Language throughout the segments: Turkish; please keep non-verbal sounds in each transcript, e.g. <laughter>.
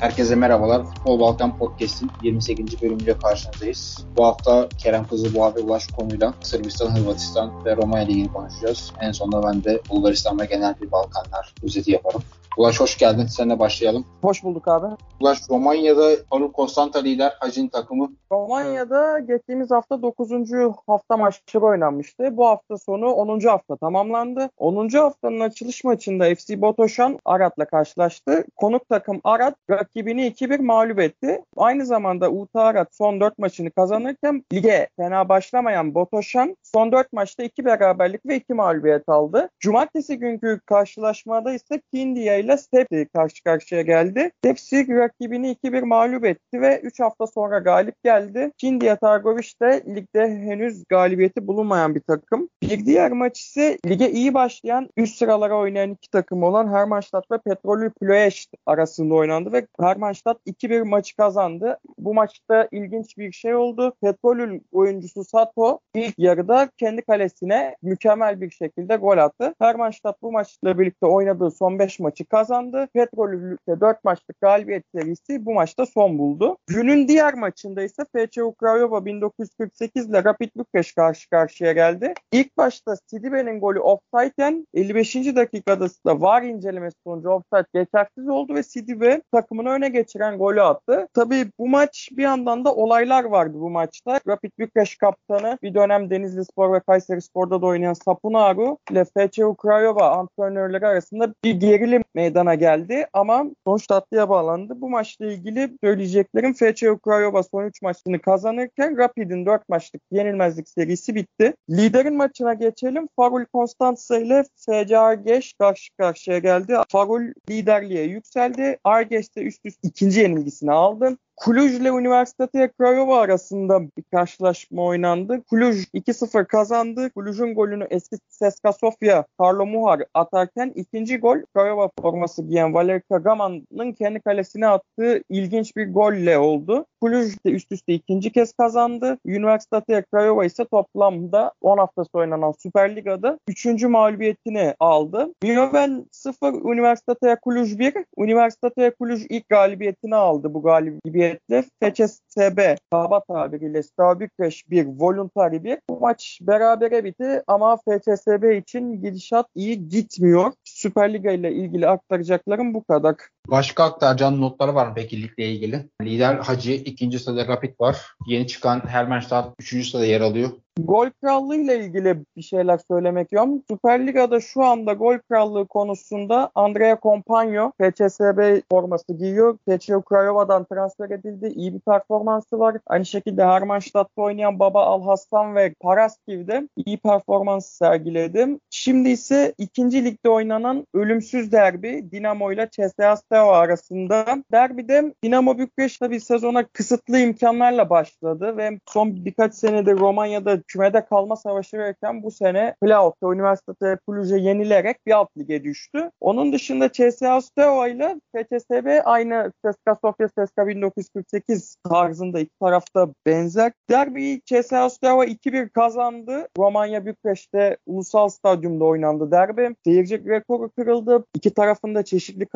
Herkese merhabalar. Futbol Balkan Podcast'in 28. bölümüyle karşınızdayız. Bu hafta Kerem Kızılboğa ve Ulaş konuyla Sırbistan, Hırvatistan ve Romanya Ligi'ni konuşacağız. En sonunda ben de Bulgaristan ve genel bir Balkanlar özeti yaparım. Ulaş hoş geldin. Seninle başlayalım. Hoş bulduk abi. Ulaş Romanya'da Faruk Konstanta lider Hacin takımı. Romanya'da geçtiğimiz hafta 9. hafta maçları oynanmıştı. Bu hafta sonu 10. hafta tamamlandı. 10. haftanın açılış maçında FC Botoşan Arat'la karşılaştı. Konuk takım Arat rakibini 2-1 mağlup etti. Aynı zamanda Uta Arat son 4 maçını kazanırken lige fena başlamayan Botoşan son 4 maçta 2 beraberlik ve 2 mağlubiyet aldı. Cumartesi günkü karşılaşmada ise Kindia ile Stepsi karşı karşıya geldi. Stepsi rakibini 2-1 mağlup etti ve 3 hafta sonra galip geldi. Kindia Targoviç de ligde henüz galibiyeti bulunmayan bir takım. Bir diğer maç ise lige iyi başlayan üst sıralara oynayan iki takım olan Hermannstadt ve Petrolü Ploiești arasında oynandı ve Hermannstadt 2-1 maçı kazandı. Bu maçta ilginç bir şey oldu. Petrolül oyuncusu Sato ilk yarıda kendi kalesine mükemmel bir şekilde gol attı. Hermannstadt bu maçla birlikte oynadığı son 5 maçı kazandı. Petrolül'de 4 maçlık galibiyet serisi bu maçta son buldu. Günün diğer maçında ise FC Ukrayova 1948 ile Rapid Bükreş karşı karşıya geldi. İlk başta Sidibe'nin golü offside'ken 55. dakikada da VAR incelemesi sonucu offside geçersiz oldu ve Sidibe takımını öne geçiren golü attı. Tabii bu maç bir yandan da olaylar vardı bu maçta. Rapid Bükreş kaptanı bir dönem Denizli Spor ve Kayseri Spor'da da oynayan Sapunaru ile FC Ukrayova antrenörleri arasında bir gerilim meydana geldi ama sonuç tatlıya bağlandı. Bu maçla ilgili söyleyeceklerim FC Ukrayova son 3 maçını kazanırken Rapid'in 4 maçlık yenilmezlik serisi bitti. Liderin maçına geçelim. Farul Konstanza ile FC Argeş karşı karşıya geldi. Farul liderliğe yükseldi. Argeş de üst üste ikinci yenilgisini aldı. Cluj ile Üniversite Craiova arasında bir karşılaşma oynandı. Cluj 2-0 kazandı. Cluj'un golünü eski Seska Sofia Carlo Muhar atarken ikinci gol Craiova forması giyen Valeri Kagaman'ın kendi kalesine attığı ilginç bir golle oldu. Cluj de üst üste ikinci kez kazandı. Üniversite Craiova ise toplamda 10 haftası oynanan Süper Liga'da 3. mağlubiyetini aldı. Mioven 0, Üniversite Cluj 1. Üniversite Cluj ilk galibiyetini aldı bu galibiyet galibiyetle FCSB kaba tabiriyle Steaua Bükreş 1, Voluntari 1. Bu maç berabere bitti ama FCSB için gidişat iyi gitmiyor. Süper Liga ile ilgili aktaracaklarım bu kadar. Başka aktaracağın notları var mı peki ligle ilgili? Lider Hacı, ikinci sırada Rapid var. Yeni çıkan Hermannstadt üçüncü sırada yer alıyor. Gol krallığı ile ilgili bir şeyler söylemek istiyorum. Süper Liga'da şu anda gol krallığı konusunda Andrea Compagno FCSB forması giyiyor. FC Craiova'dan transfer edildi. İyi bir performansı var. Aynı şekilde Hermannstadt'ta oynayan Baba Alhassan ve Paraskiv'de iyi performans sergiledi. Şimdi ise ikinci ligde oynanan ölümsüz derbi Dinamo ile CSKA Steaua arasında. Derbide Dinamo Bükreş tabi sezona kısıtlı imkanlarla başladı ve son birkaç senedir Romanya'da kümede kalma savaşı verirken bu sene playoff'ta Üniversite Kulüce yenilerek bir alt lige düştü. Onun dışında CSKA Steaua ile FCSB aynı CSKA Sofya CSKA 1948 tarzında iki tarafta benzer. Derbi CSKA Steaua 2-1 kazandı. Romanya Bükreş'te ulusal stadyumda oynandı derbi. Seyirci rekoru kırıldı. İki tarafında çeşitli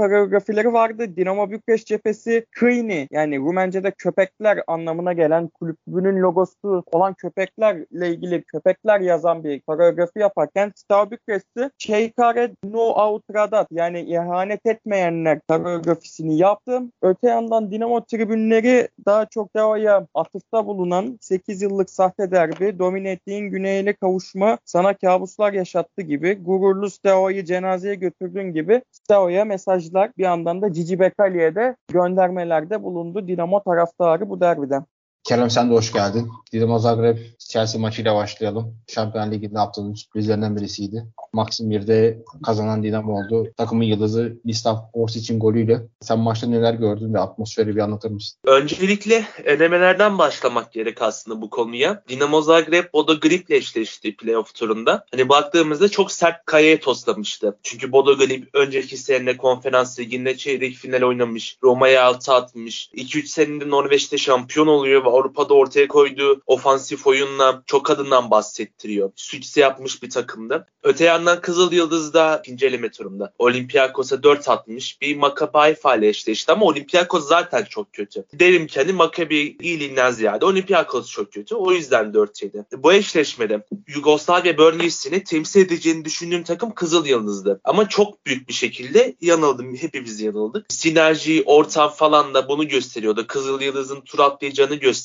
koreografileri vardı. Dinamo Bükreş cephesi Krini yani Rumence'de köpekler anlamına gelen kulübünün logosu olan köpeklerle ilgili köpekler yazan bir koreografi yaparken Star Bükreş'te Şeykare No Outradat yani ihanet etmeyenler koreografisini yaptı. Öte yandan Dinamo tribünleri daha çok Deo'ya atıfta bulunan 8 yıllık sahte derbi, domine ettiğin güneyle kavuşma sana kabuslar yaşattı gibi, gururlu Steo'yu cenazeye götürdüğün gibi Steo'ya mesajlar bir yandan da Cici Bekali'ye de göndermelerde bulundu Dinamo taraftarı bu derbiden. Kerem sen de hoş geldin. Dinamo Zagreb Chelsea maçıyla başlayalım. Şampiyon Ligi'nde haftanın sürprizlerinden birisiydi. Maxim 1'de kazanan Dinamo oldu. Takımın yıldızı Listav Orsic'in golüyle. Sen maçta neler gördün ve atmosferi bir anlatır mısın? Öncelikle elemelerden başlamak gerek aslında bu konuya. Dinamo Zagreb Bodo Grip'le eşleşti playoff turunda. Hani baktığımızda çok sert kayaya toslamıştı. Çünkü Bodo Grip önceki sene konferans liginde çeyrek final oynamış. Roma'ya altı atmış. 2-3 senede Norveç'te şampiyon oluyor ve Avrupa'da ortaya koyduğu ofansif oyunla çok adından bahsettiriyor. Sükse yapmış bir takımdı. Öte yandan Kızıl Yıldız'da ikinci eleme turunda Olympiakos'a 4 atmış. Bir Maccabi Haifa ile eşleşti ama Olympiakos zaten çok kötü. Derim ki hani Maccabi iyiliğinden ziyade Olympiakos çok kötü. O yüzden 4 yedi. Bu eşleşmede Yugoslavya bölgesini temsil edeceğini düşündüğüm takım Kızıl Yıldız'dı. Ama çok büyük bir şekilde yanıldım. Hepimiz yanıldık. Sinerji, ortam falan da bunu gösteriyordu. Kızıl Yıldız'ın tur atlayacağını gösteriyordu.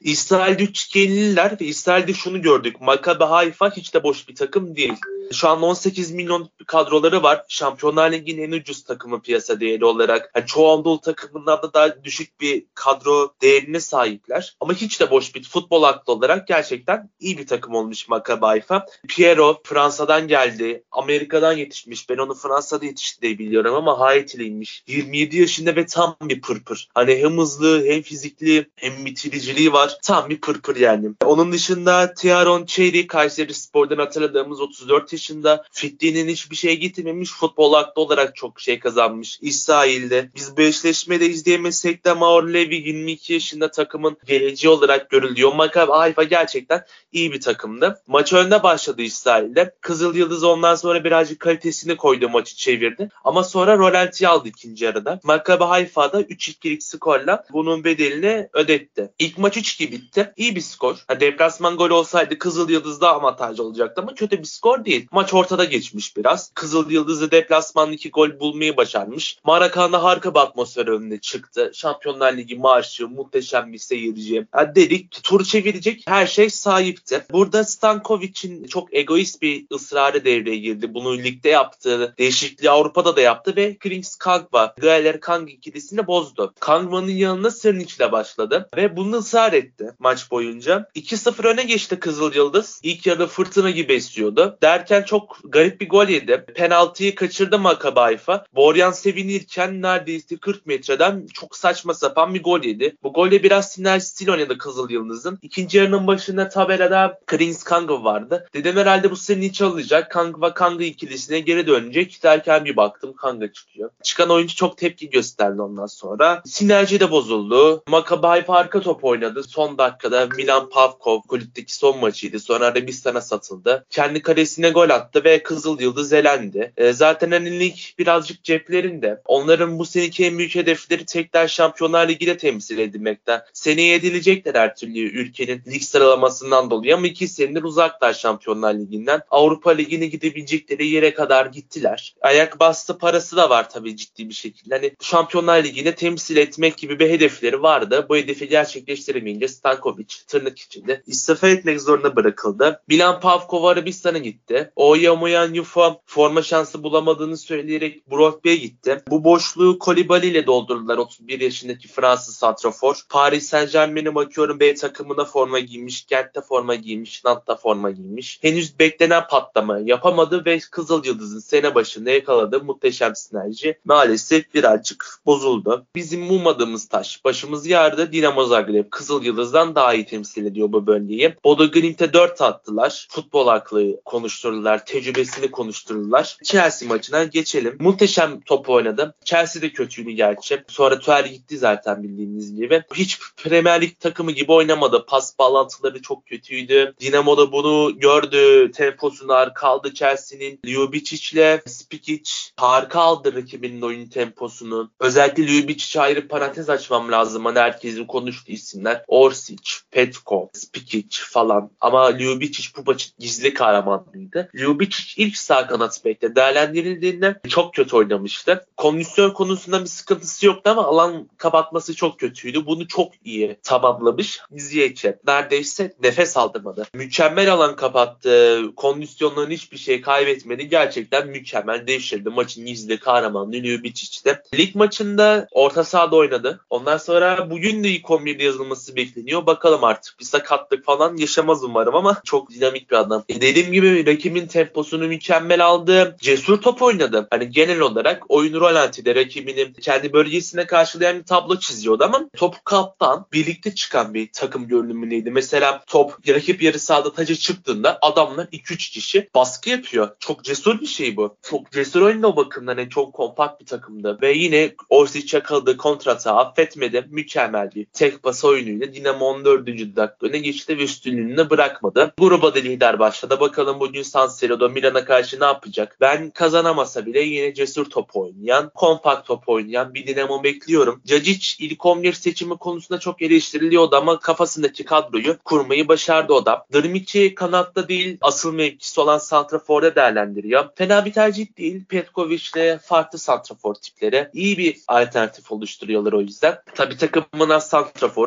İsrail'de üçgenliler ve İsrail'de şunu gördük. Maccabi Haifa hiç de boş bir takım değil. Şu an 18 milyon kadroları var. Şampiyonlar Ligi'nin en ucuz takımı piyasa değeri olarak. Yani çoğu Anadolu takımından da daha düşük bir kadro değerine sahipler. Ama hiç de boş bir futbol aklı olarak gerçekten iyi bir takım olmuş Maccabi Haifa. Piero Fransa'dan geldi. Amerika'dan yetişmiş. Ben onu Fransa'da yetişti diye biliyorum ama Haiti'liymiş. 27 yaşında ve tam bir pırpır. Hani hem hızlı hem fizikli hem bitiriciliği var. Tam bir pırpır yani. Onun dışında Tiaron Cherry Kayseri Spor'dan hatırladığımız 34 yaşında fitliğinin hiçbir şeye getirmemiş. Futbol aklı olarak çok şey kazanmış. İsrail'de. Biz bu eşleşmede izleyemesek de Maor Levi 22 yaşında takımın geleceği olarak görülüyor. Maccabi Haifa gerçekten iyi bir takımdı. Maç önde başladı İsrail'de. Kızıl Yıldız ondan sonra birazcık kalitesini koydu maçı çevirdi. Ama sonra rolantiye aldı ikinci yarıda. Maccabi Haifa'da 3-2'lik skorla bunun bedelini ödetti. İlk maç 3-2 bitti. İyi bir skor. Ha, deplasman golü olsaydı Kızıl Yıldız daha avantajlı olacaktı ama kötü bir skor değil. Maç ortada geçmiş biraz. Kızıl Yıldız'ı deplasmanda iki gol bulmayı başarmış. Marakan'da harika bir atmosfer önüne çıktı. Şampiyonlar Ligi marşı, muhteşem bir seyirci. Yani dedik tur çevirecek her şey sahipti. Burada Stankovic'in çok egoist bir ısrarı devreye girdi. Bunu ligde yaptı. Değişikliği Avrupa'da da yaptı ve Krings Kangba, Gaeler Kang ikilisini bozdu. Kangma'nın yanına Sırnic ile başladı ve bunu ısrar etti maç boyunca. 2-0 öne geçti Kızıl Yıldız. İlk yarı fırtına gibi esiyordu. Derken çok garip bir gol yedi. Penaltıyı kaçırdı Maccabi Haifa. Borjan sevinirken neredeyse 40 metreden çok saçma sapan bir gol yedi. Bu golle biraz sinerjisiyle oynadı Kızıl Yıldız'ın. İkinci yarının başında tabelada Krins Kanga vardı. Dedim herhalde bu sene hiç alacak. Kanga ikilisine geri dönecek derken bir baktım Kanga çıkıyor. Çıkan oyuncu çok tepki gösterdi ondan sonra. Sinerji de bozuldu. Maccabi Haifa arka top oynadı. Son dakikada Milan Pavkov kulüpteki son maçıydı. Sonra Arabistan'a satıldı. Kendi kalesine gol attı ve Kızıl Yıldız elendi. E, zaten hani lig birazcık ceplerinde. Onların bu seneki en büyük hedefleri tekrar Şampiyonlar Ligi'de temsil edilmekten. Seneye edilecekler her türlü ülkenin lig sıralamasından dolayı ama iki senedir uzaklar Şampiyonlar Ligi'nden. Avrupa Ligi'ne gidebilecekleri yere kadar gittiler. Ayak bastı parası da var tabii ciddi bir şekilde. Hani Şampiyonlar Ligi'ne temsil etmek gibi bir hedefleri vardı. Bu hedefi gerçekleştiremeyince Stankovic tırnak içinde istifa etmek zorunda bırakıldı. Milan Pavkov Arabistan'a gitti. Oyamoyan Yufa forma şansı bulamadığını söyleyerek Brogby'ye gitti. Bu boşluğu Kolibali ile doldurdular 31 yaşındaki Fransız santrafor. Paris Saint Germain'e bakıyorum B takımına forma giymiş, Gent'te forma giymiş, Nant'ta forma giymiş. Henüz beklenen patlama yapamadı ve Kızıl Yıldız'ın sene başında yakaladığı muhteşem sinerji maalesef birazcık bozuldu. Bizim ummadığımız taş başımız yardı. Dinamo Zagreb Kızıl Yıldız'dan daha iyi temsil ediyor bu bölgeyi. Bodo Glimt'e 4 attılar. Futbol aklı konuşturdular. Tecrübesini konuşturdular. Chelsea maçına geçelim. Muhteşem top oynadı. Chelsea de kötüydü gerçi. Sonra Tuchel gitti zaten bildiğiniz gibi. Hiç Premier Lig takımı gibi oynamadı. Pas bağlantıları çok kötüydü. Dinamo da bunu gördü. Temposunu harika aldı Chelsea'nin. Ljubicic'le Spikic harika aldı rakibinin oyun temposunu. Özellikle Ljubicic'e ayrı parantez açmam lazım. Hani herkesin konuştuğu isimler. Orsic, Petko, Spikic falan. Ama Ljubicic bu maçın gizli kahramanlıydı. Ljubicic ilk sağ kanat bekte değerlendirildiğinde çok kötü oynamıştı. Kondisyon konusunda bir sıkıntısı yoktu ama alan kapatması çok kötüydü. Bunu çok iyi tamamlamış. Ziyech'e neredeyse nefes aldırmadı. Mükemmel alan kapattı. Kondisyonların hiçbir şey kaybetmedi. Gerçekten mükemmel devşirdi. Maçın gizli kahramanı Ljubicic'te. Lig maçında orta sahada oynadı. Ondan sonra bugün de ilk 11'de yazılması bekleniyor. Bakalım artık bir sakatlık falan yaşamaz umarım ama çok dinamik bir adam. E dediğim gibi rakibin temposunu mükemmel aldı. Cesur top oynadı. Hani genel olarak oyun rolantide rakibinin kendi bölgesine karşılayan bir tablo çiziyordu ama top kaptan birlikte çıkan bir takım görünümündeydi. Mesela top rakip yarı sahada taca çıktığında adamlar 2-3 kişi baskı yapıyor. Çok cesur bir şey bu. Çok cesur oyunda o bakımdan hani çok kompakt bir takımdı. Ve yine Orsic yakaladığı kontrata affetmedi. Mükemmel bir tek pas defans oyunuyla Dinamo 14. dakika öne geçti ve üstünlüğünü bırakmadı. Gruba da lider başladı. Bakalım bugün San Siro'da Milan'a karşı ne yapacak? Ben kazanamasa bile yine cesur top oynayan, kompakt top oynayan bir Dinamo bekliyorum. Cacic ilk 11 seçimi konusunda çok eleştiriliyordu ama kafasındaki kadroyu kurmayı başardı o da. Drmici kanatta değil asıl mevkisi olan Santrafor'da değerlendiriyor. Fena bir tercih değil. Petkovic'le farklı Santrafor tipleri iyi bir alternatif oluşturuyorlar o yüzden. Tabi takımın az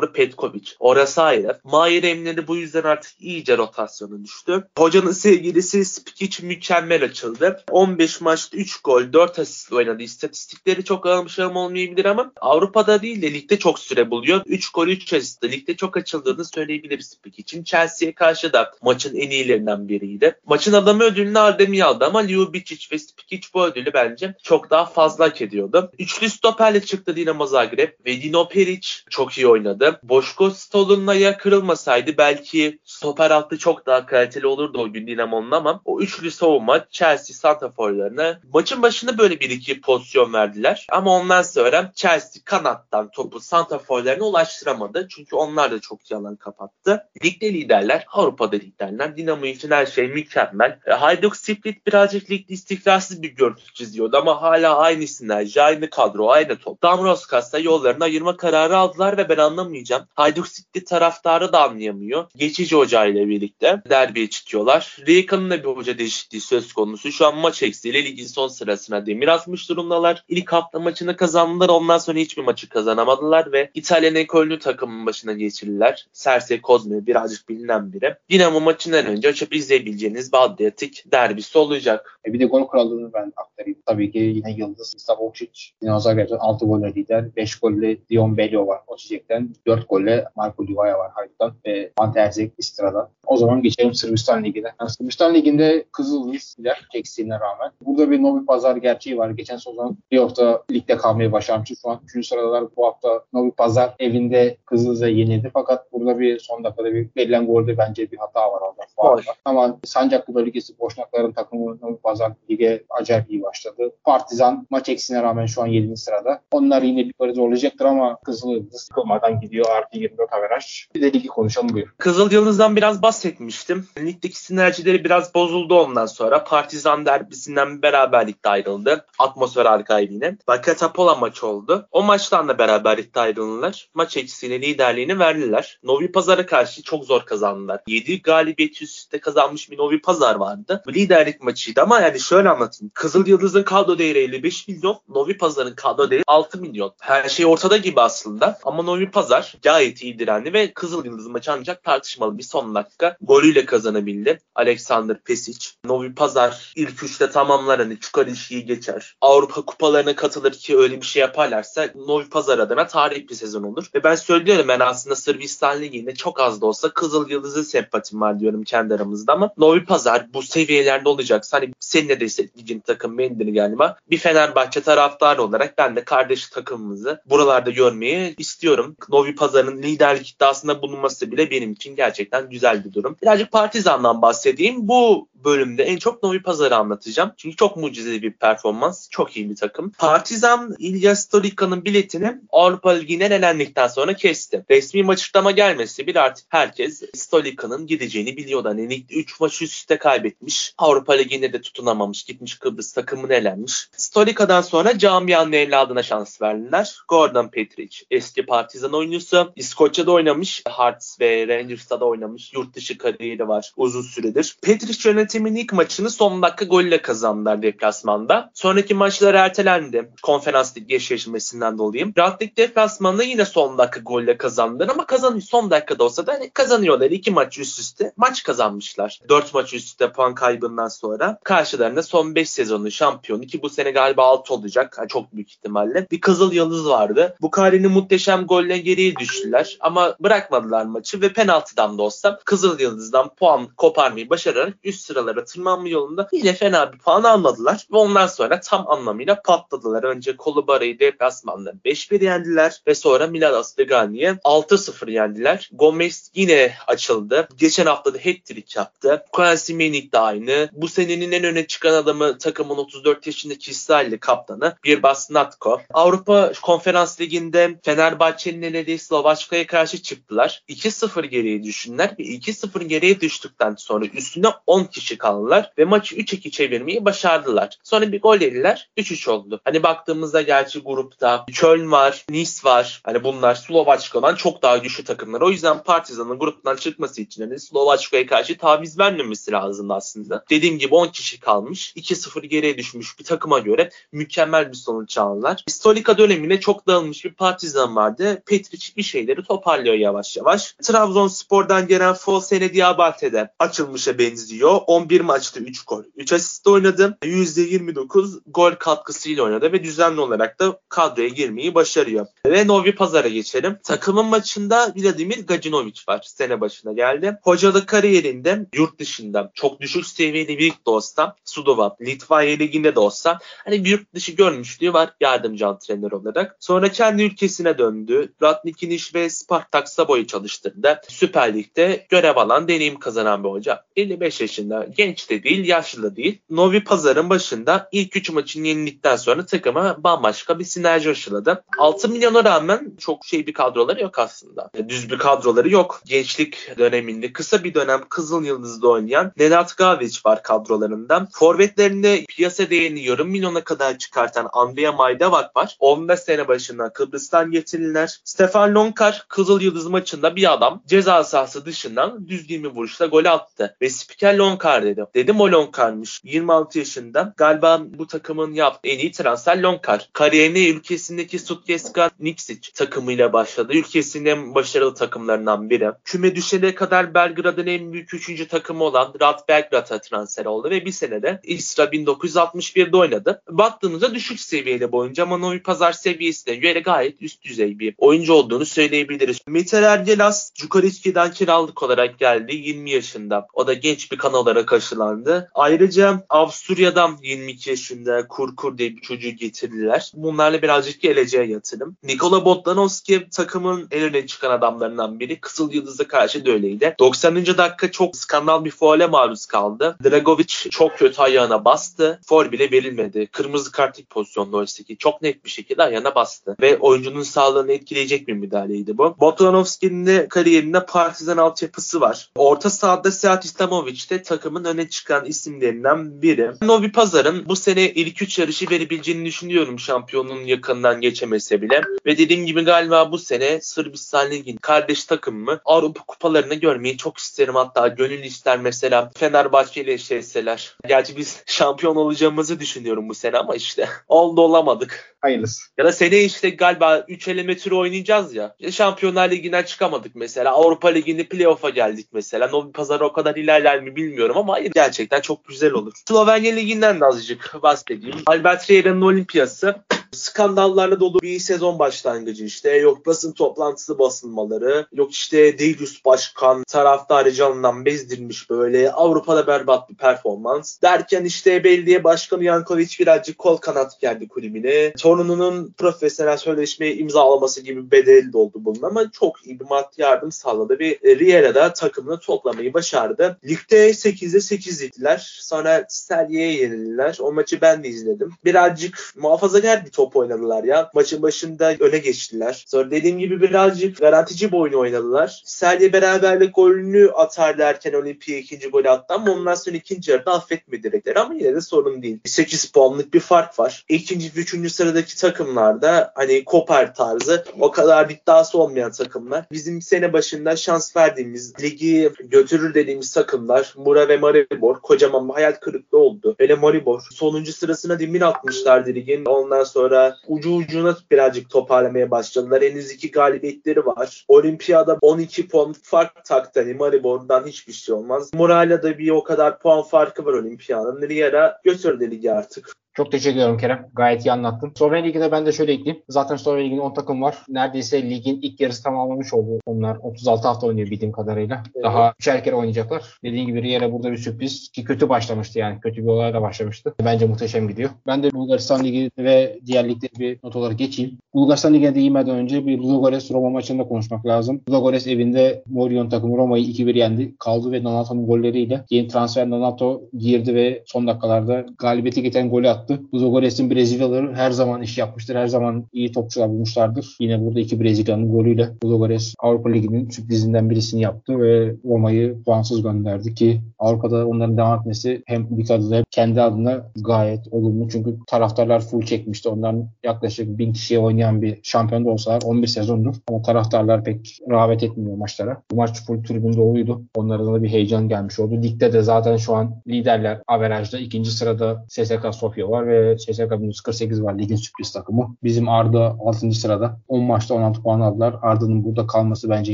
Santrafor'u Petkovic. Orası ayrı. Mahir Emre'de bu yüzden artık iyice rotasyonu düştü. Hocanın sevgilisi Spikic mükemmel açıldı. 15 maçta 3 gol, 4 asist oynadı. İstatistikleri çok almışım olmayabilir ama Avrupa'da değil de ligde çok süre buluyor. 3 gol, 3 asist. Ligde çok açıldığını söyleyebiliriz Spikic'in. Chelsea'ye karşı da maçın en iyilerinden biriydi. Maçın adamı ödülünü Ardemir aldı ama Ljubicic ve Spikic bu ödülü bence çok daha fazla hak ediyordu. Üçlü stoperle çıktı Dinamo Zagreb ve Dino Peric çok iyi oynadı. Boşko Stol'un ayağı kırılmasaydı belki stoper altı çok daha kaliteli olurdu o gün Dinamo'nun ama o üçlü savunma Chelsea santraforlarına maçın başında böyle bir iki pozisyon verdiler. Ama ondan sonra Chelsea kanattan topu santraforlarına ulaştıramadı. Çünkü onlar da çok yalan kapattı. Ligde liderler, Avrupa'da liderler. Dinamo için her şey mükemmel. E, Hajduk Split birazcık ligde istikrarsız bir görüntü çiziyordu ama hala aynı sinerji, aynı kadro, aynı top. Damroskas'ta yollarını ayırma kararı aldılar ve ben anlamayacağım. Hajduk Split taraftarı da anlayamıyor. Geçici hoca ile birlikte derbiye çıkıyorlar. Riekan'ın da bir hoca değişikliği söz konusu. Şu an maç eksiğiyle ligin son sırasına demir atmış durumdalar. İlk hafta maçını kazandılar. Ondan sonra hiçbir maçı kazanamadılar ve İtalyan ekolünü takımın başına geçirdiler. Serse Kozme birazcık bilinen biri. Dinamo maçından önce açıp izleyebileceğiniz Badriyatik derbisi olacak. E bir de gol krallığını ben aktarayım. Tabii ki yine Yıldız Stavokcic. Dinamo Zagreb'den 6 golle lider. 5 golle Dion Belio var Osijek'ten. 4 golle Marco Livaya var Haydut'tan ve Anterzek Istra'dan. O zaman geçelim Sırbistan Ligi'ne. Yani Sırbistan Ligi'nde Kızıldız lider eksiğine rağmen. Burada bir Novi Pazar gerçeği var. Geçen sezon playoff'ta ligde kalmayı başarmıştı. Şu an 3. sıradalar bu hafta Novi Pazar evinde Kızıldız'a yenildi. Fakat burada bir son dakikada bir verilen golde bence bir hata var orada. Var. Ama Sancaklı bölgesi Boşnakların takımı Pazar lige acayip iyi başladı. Partizan maç eksiğine rağmen şu an 7. sırada. Onlar yine bir böyle zorlayacaktır ama Kızıldız sıkılmadan gidiyor. Artı 24 averaj. Bir de ligi konuşalım buyur. Kızıl Yıldız'dan biraz bahsetmiştim. Ligdeki sinerjileri biraz bozuldu ondan sonra. Partizan derbisinden beraberlikte ayrıldı. Atmosfer harikaydı yine. Bakatapola maçı oldu. O maçtan da beraberlikte ayrıldılar. Maç eksiğine liderliğini verdiler. Novi Pazar'a karşı çok zor kazandılar. 7 galibiyet üst kazanmış bir Novi Pazar vardı. Liderlik maçıydı ama yani şöyle anlatayım. Kızıl Yıldız'ın kadro değeri 55 milyon. Novi Pazar'ın kadro değeri 6 milyon. Her şey ortada gibi aslında. Ama Novi Pazar gayet iyi direndi ve Kızıl Yıldız maçı ancak tartışmalı bir son dakika golüyle kazanabildi. Alexander Pesic. Novi Pazar ilk üçte tamamlar hani çıkar işi geçer. Avrupa kupalarına katılır ki öyle bir şey yaparlarsa Novi Pazar adına tarihi bir sezon olur. Ve ben söylüyorum ben aslında Sırbistan Ligi'nde çok az da olsa Kızıl Yıldız'ın sempatim var diyorum kendi aramızda ama Novi Pazar bu seviyelerde olacaksa hani senin de ligin takım bendir galiba. Bir Fenerbahçe taraftarı olarak ben de kardeş takımımızı buralarda görmeyi istiyorum. Novi Pazar'ın liderlik iddiasında bulunması bile benim için gerçekten güzel bir durum. Birazcık Partizan'dan bahsedeyim. Bu bölümde en çok Novi Pazar'ı anlatacağım. Çünkü çok mucizevi bir performans. Çok iyi bir takım. Partizan İlya Storica'nın biletini Avrupa Ligi'nden elendikten sonra kesti. Resmi maç açıklama gelmesi bir artık herkes Storica'nın gideceğini biliyordu. Hani ligde 3 maç üst üste kaybetmiş. Avrupa Ligi'nde de tutunamamış. Gitmiş Kıbrıs takımını elenmiş. Storica'dan sonra camianın evladına şans verdiler. Gordon Petric eski Partizan oyuncusu. İskoçya'da oynamış. Hearts ve Rangers'ta da oynamış. Yurt dışı kariyeri var uzun süredir. Petric yönetimin ilk maçını son dakika golle kazandılar deplasmanda. Sonraki maçlar ertelendi. Konferans lig eşleşmesinden dolayı. Rahatlık deplasmanında yine son dakika golle kazandılar ama kazanıyor. Son dakikada olsa da hani kazanıyorlar. İki maç üst üste maç kazanmışlar. Dört maç üst üste puan kaybından sonra karşılarında son beş sezonu şampiyonu ki bu sene galiba altı olacak. Yani çok büyük ihtimalle. Bir Kızıl Yıldız vardı. Bu Bukari'nin muhteşem golle geriye düştüler ama bırakmadılar maçı ve penaltıdan da olsa Kızıl Yıldız'dan puan koparmayı başararak üst sıra sıralara tırmanma yolunda yine fena bir puan almadılar ve ondan sonra tam anlamıyla patladılar. Önce Kolubara'yı deplasmanda 5-1 yendiler ve sonra Milan Astegani'ye 6-0 yendiler. Gomez yine açıldı. Geçen hafta da hat-trick yaptı. Koensimenik de aynı. Bu senenin en öne çıkan adamı takımın 34 yaşındaki İsrailli kaptanı bir Basnatko. Avrupa Konferans Ligi'nde Fenerbahçe'nin elediği Slovaçka'ya karşı çıktılar. 2-0 geriye düşündüler ve 2-0 geriye düştükten sonra üstüne 10 kişi kaldılar ve maçı 3-2 çevirmeyi başardılar. Sonra bir gol yediler. 3-3 oldu. Hani baktığımızda gerçi grupta Köln var, Nice var. Hani bunlar Slovaçka'dan çok daha güçlü takımlar. O yüzden Partizan'ın gruptan çıkması için hani Slovaçka'ya karşı taviz vermemesi lazım aslında. Dediğim gibi 10 kişi kalmış. 2-0 geriye düşmüş bir takıma göre mükemmel bir sonuç aldılar. Stolika dönemine çok dağılmış bir Partizan vardı. Petric bir şeyleri toparlıyor yavaş yavaş. Trabzonspor'dan gelen Fosene Diabate'de açılmışa benziyor. 11 maçta 3 gol. 3 asist oynadı. %29 gol katkısıyla oynadı ve düzenli olarak da kadroya girmeyi başarıyor. Ve Novi Pazar'a geçelim. Takımın maçında Vladimir Gacinovic var. Sene başına geldi. Hocalık kariyerinde yurt dışında çok düşük seviyeli bir de olsa Sudova, Litvanya liginde de olsa hani yurt dışı görmüşlüğü var yardımcı antrenör olarak. Sonra kendi ülkesine döndü. Ratnik İniş ve Spartak Sabo'yu çalıştırdı. Süper Lig'de görev alan deneyim kazanan bir hoca. 55 yaşında genç de değil yaşlı da değil. Novi Pazar'ın başında ilk 3 maçın yenildikten sonra takıma bambaşka bir sinerji aşıladı. 6 milyona rağmen çok şey bir kadroları yok aslında. Düz bir kadroları yok. Gençlik döneminde kısa bir dönem Kızıl Yıldız'da oynayan Nenad Gavic var kadrolarında. Forvetlerinde piyasa değerini yarım milyona kadar çıkartan Andrea Maydavak var. 15 sene başında Kıbrıs'tan getiriler. Stefan Lonkar Kızıl Yıldız maçında bir adam ceza sahası dışından düz bir vuruşla gol attı. Ve spiker Lonkar dedi. Dedim o Lonkar'mış. 26 yaşında. Galiba bu takımın yaptığı en iyi transfer Lonkar. Kariyerine ülkesindeki Sutjeska Niksic takımıyla başladı. Ülkesinin en başarılı takımlarından biri. Küme düşene kadar Belgrad'ın en büyük 3. takımı olan Rad Belgrad'a transfer oldu ve bir senede İsra 1961'de oynadı. Baktığımızda düşük seviyeli boyunca ama Novi Pazar seviyesine göre gayet üst düzey bir oyuncu olduğunu söyleyebiliriz. Metal Ergelas Cukaritski'den kiralık olarak geldi 20 yaşında. O da genç bir kan olarak aşılandı. Ayrıca Avusturya'dan 22 yaşında Kurkur diye bir çocuğu getirdiler. Bunlarla birazcık geleceğe yatırım. Nikola Botlanovski takımın en öne çıkan adamlarından biri. Kısıl Yıldız'a karşı da öyleydi. 90. dakika çok skandal bir faale maruz kaldı. Dragovic çok kötü ayağına bastı. Foul bile verilmedi. Kırmızı kartlık pozisyonda oysa ki çok net bir şekilde ayağına bastı. Ve oyuncunun sağlığını etkileyecek bir müdahaleydi bu. Botlanovski'nin de kariyerinde partizan altyapısı var. Orta sahada Seat İslamovic de takımın öne çıkan isimlerinden biri. Novi Pazar'ın bu sene ilk üç yarışı verebileceğini düşünüyorum şampiyonun yakından geçemese bile. Ve dediğim gibi galiba bu sene Sırbistan Ligi'nin kardeş takımımı Avrupa kupalarını görmeyi çok isterim. Hatta gönül ister mesela Fenerbahçe ile eşleşseler. Gerçi biz şampiyon olacağımızı düşünüyorum bu sene ama işte <laughs> oldu olamadık. Hayırlısı. Ya da seneye işte galiba 3 eleme turu oynayacağız ya. İşte Şampiyonlar Ligi'nden çıkamadık mesela. Avrupa Ligi'nde playoff'a geldik mesela. Novi Pazar o kadar ilerler mi bilmiyorum ama hayır gerçekten çok güzel olur. Slovenya Ligi'nden de azıcık bahsedeyim. Albert Riera'nın olimpiyası skandallarla dolu bir sezon başlangıcı işte. Yok basın toplantısı basılmaları, yok işte Deilius Başkan taraftarı canından bezdirmiş böyle. Avrupa'da berbat bir performans. Derken işte belediye başkanı Yankovic birazcık kol kanat geldi kulübüne. Torununun profesyonel sözleşmeyi imzalaması gibi bedeli doldu bunun ama çok iyi bir maddi yardım sağladı ve Riera da takımını toplamayı başardı. Ligde 8'de 8 idiler. Sonra Serye'ye yenildiler. O maçı ben de izledim. Birazcık muhafazakar bir top oynadılar ya. Maçın başında öne geçtiler. Sonra dediğim gibi birazcık garantici bir oyun oynadılar. Serye beraberlik golünü atar derken Olimpiya ikinci golü attı ama ondan sonra ikinci yarıda affetmedi direkler ama yine de sorun değil. 8 puanlık bir fark var. İkinci üçüncü sıradaki takımlarda hani Koper tarzı o kadar iddiası olmayan takımlar. Bizim sene başında şans verdiğimiz ligi götürür dediğimiz takımlar Mura ve Maribor kocaman bir hayal kırıklığı oldu. Hele Maribor sonuncu sırasına dimin atmışlardı ligin. Ondan sonra ucu ucuna birazcık toparlamaya başladılar. Henüz iki galibiyetleri var. Olimpiyada 12 puan fark taktı. Hani Maribor'dan hiçbir şey olmaz. Moral'la da bir o kadar puan farkı var Olimpiya'nın. Riera götürdü ligi artık. Çok teşekkür ederim Kerem. Gayet iyi anlattın. Slovenya Ligi'de ben de şöyle ekleyeyim. Zaten Slovenya Ligi'nin 10 takım var. Neredeyse ligin ilk yarısı tamamlamış oldu. Onlar 36 hafta oynuyor bildiğim kadarıyla. Evet. Daha üçer kere oynayacaklar. Dediğim gibi Riyer'e burada bir sürpriz ki kötü başlamıştı yani. Kötü bir olayla başlamıştı. Bence muhteşem gidiyor. Ben de Bulgaristan Ligi ve diğer ligleri bir not olarak geçeyim. Bulgaristan Ligi'ne değinmeden önce bir Ludogorets Roma maçında konuşmak lazım. Ludogorets evinde Morion takımı Roma'yı 2-1 yendi. Kaldı ve Donato'nun golleriyle yeni transfer Donato girdi ve son dakikalarda galibiyeti getiren golü attı. Ludogorets'in Brezilyalıları her zaman iş yapmıştır. Her zaman iyi topçular bulmuşlardır. Yine burada iki Brezilyalı'nın golüyle Ludogorets Avrupa Ligi'nin sürprizinden birisini yaptı ve Roma'yı puansız gönderdi ki Avrupa'da onların devam etmesi hem lig adına hem kendi adına gayet olumlu. Çünkü taraftarlar full çekmişti. Onların yaklaşık bin kişiye oynayan bir şampiyon da olsalar 11 sezondur. Ama taraftarlar pek rağbet etmiyor maçlara. Bu maç full tribün doluydu. Onlara da bir heyecan gelmiş oldu. Ligde de zaten şu an liderler averajda. ikinci sırada SSK Sofya var ve SSK 148 var ligin sürpriz takımı. Bizim Arda 6. sırada. 10 maçta 16 puan aldılar. Arda'nın burada kalması bence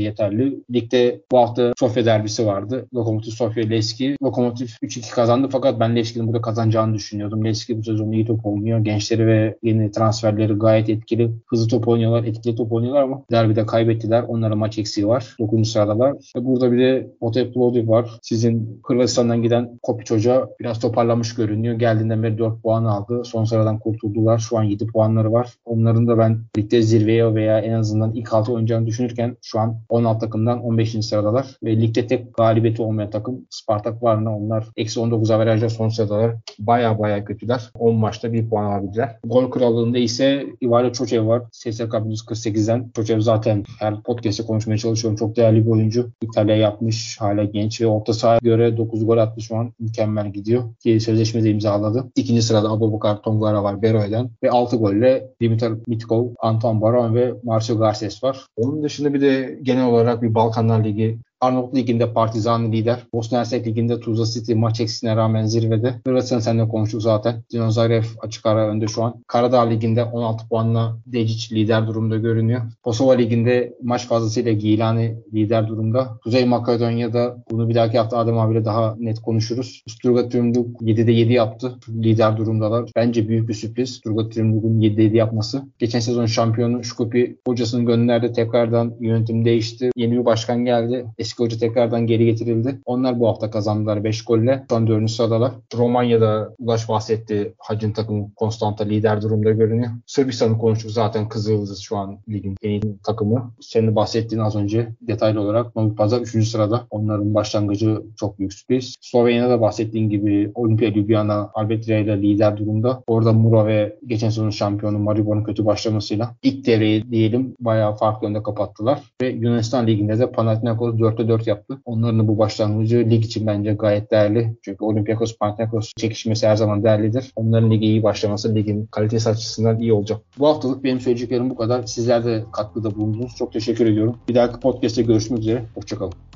yeterli. Ligde bu hafta Sofya derbisi vardı. Lokomotiv Sofya Leski. Lokomotiv 3-2 kazandı fakat ben Leski'nin burada kazanacağını düşünüyordum. Leski bu sezon iyi top oynuyor. Gençleri ve yeni transferleri gayet etkili. Hızlı top oynuyorlar, etkili top oynuyorlar ama derbide kaybettiler. Onlara maç eksiği var. 9. sıradalar. Ve burada bir de Otep Plodiv var. Sizin Hırvatistan'dan giden Kopic Hoca biraz toparlamış görünüyor. Geldiğinden beri 4 puan aldı. Son sıradan kurtuldular. Şu an 7 puanları var. Onların da ben ligde zirveye veya en azından ilk 6 oynayacağını düşünürken şu an 16 takımdan 15. sıradalar. Ve ligde tek galibiyeti olmayan takım Spartak Varna. Onlar eksi 19 averajla son sıradalar. Baya baya kötüler. 10 maçta 1 puan alabildiler. Gol krallığında ise Ivalo Çoçev var. SSK 148'den. Çoçev zaten her podcast'te konuşmaya çalışıyorum. Çok değerli bir oyuncu. İtalya yapmış. Hala genç ve orta sahaya göre 9 gol atmış şu an. Mükemmel gidiyor. Ki sözleşme imzaladı. İkinci sırada Abubakar Tongara var Bero'dan. Ve 6 golle Dimitar Mitkov, Anton Baron ve Marcio Garces var. Onun dışında bir de genel olarak bir Balkanlar Ligi Arnavut Ligi'nde Partizan lider. Bosna Hersek Ligi'nde Tuzla City maç eksiğine rağmen zirvede. Hırvatistan seninle konuştuk zaten. Dinamo Zagreb açık ara önde şu an. Karadağ Ligi'nde 16 puanla Decic lider durumda görünüyor. Kosova Ligi'nde maç fazlasıyla Gilani lider durumda. Kuzey Makedonya'da bunu bir dahaki hafta Adem abiyle daha net konuşuruz. Sturga Trümlük 7'de 7 yaptı. Lider durumdalar. Bence büyük bir sürpriz. Sturga Trümlük'ün 7'de 7 yapması. Geçen sezon şampiyonu Şkupi hocasını gönderdi. Tekrardan yönetim değişti. Yeni bir başkan geldi. Eski hoca tekrardan geri getirildi. Onlar bu hafta kazandılar 5 golle. Şu an 4. sıradalar. Romanya'da Ulaş bahsetti. Hacın takımı Konstanta lider durumda görünüyor. Sırbistan'ı konuştuk zaten Kızıldız şu an ligin en iyi takımı. Senin bahsettiğin az önce detaylı olarak Novi Pazar 3. sırada. Onların başlangıcı çok büyük sürpriz. Slovenya'da da bahsettiğin gibi Olimpia Ljubljana Albetria ile lider durumda. Orada Mura ve geçen sezon şampiyonu Maribor'un kötü başlamasıyla ilk devreyi diyelim bayağı farklı önde kapattılar. Ve Yunanistan Ligi'nde de Panathinaikos 4'te 4 yaptı. Onların bu başlangıcı lig için bence gayet değerli. Çünkü Olympiakos Panathinaikos çekişmesi her zaman değerlidir. Onların ligi iyi başlaması ligin kalitesi açısından iyi olacak. Bu haftalık benim söyleyeceklerim bu kadar. Sizler de katkıda bulundunuz. Çok teşekkür ediyorum. Bir dahaki podcast'te görüşmek üzere. Hoşçakalın.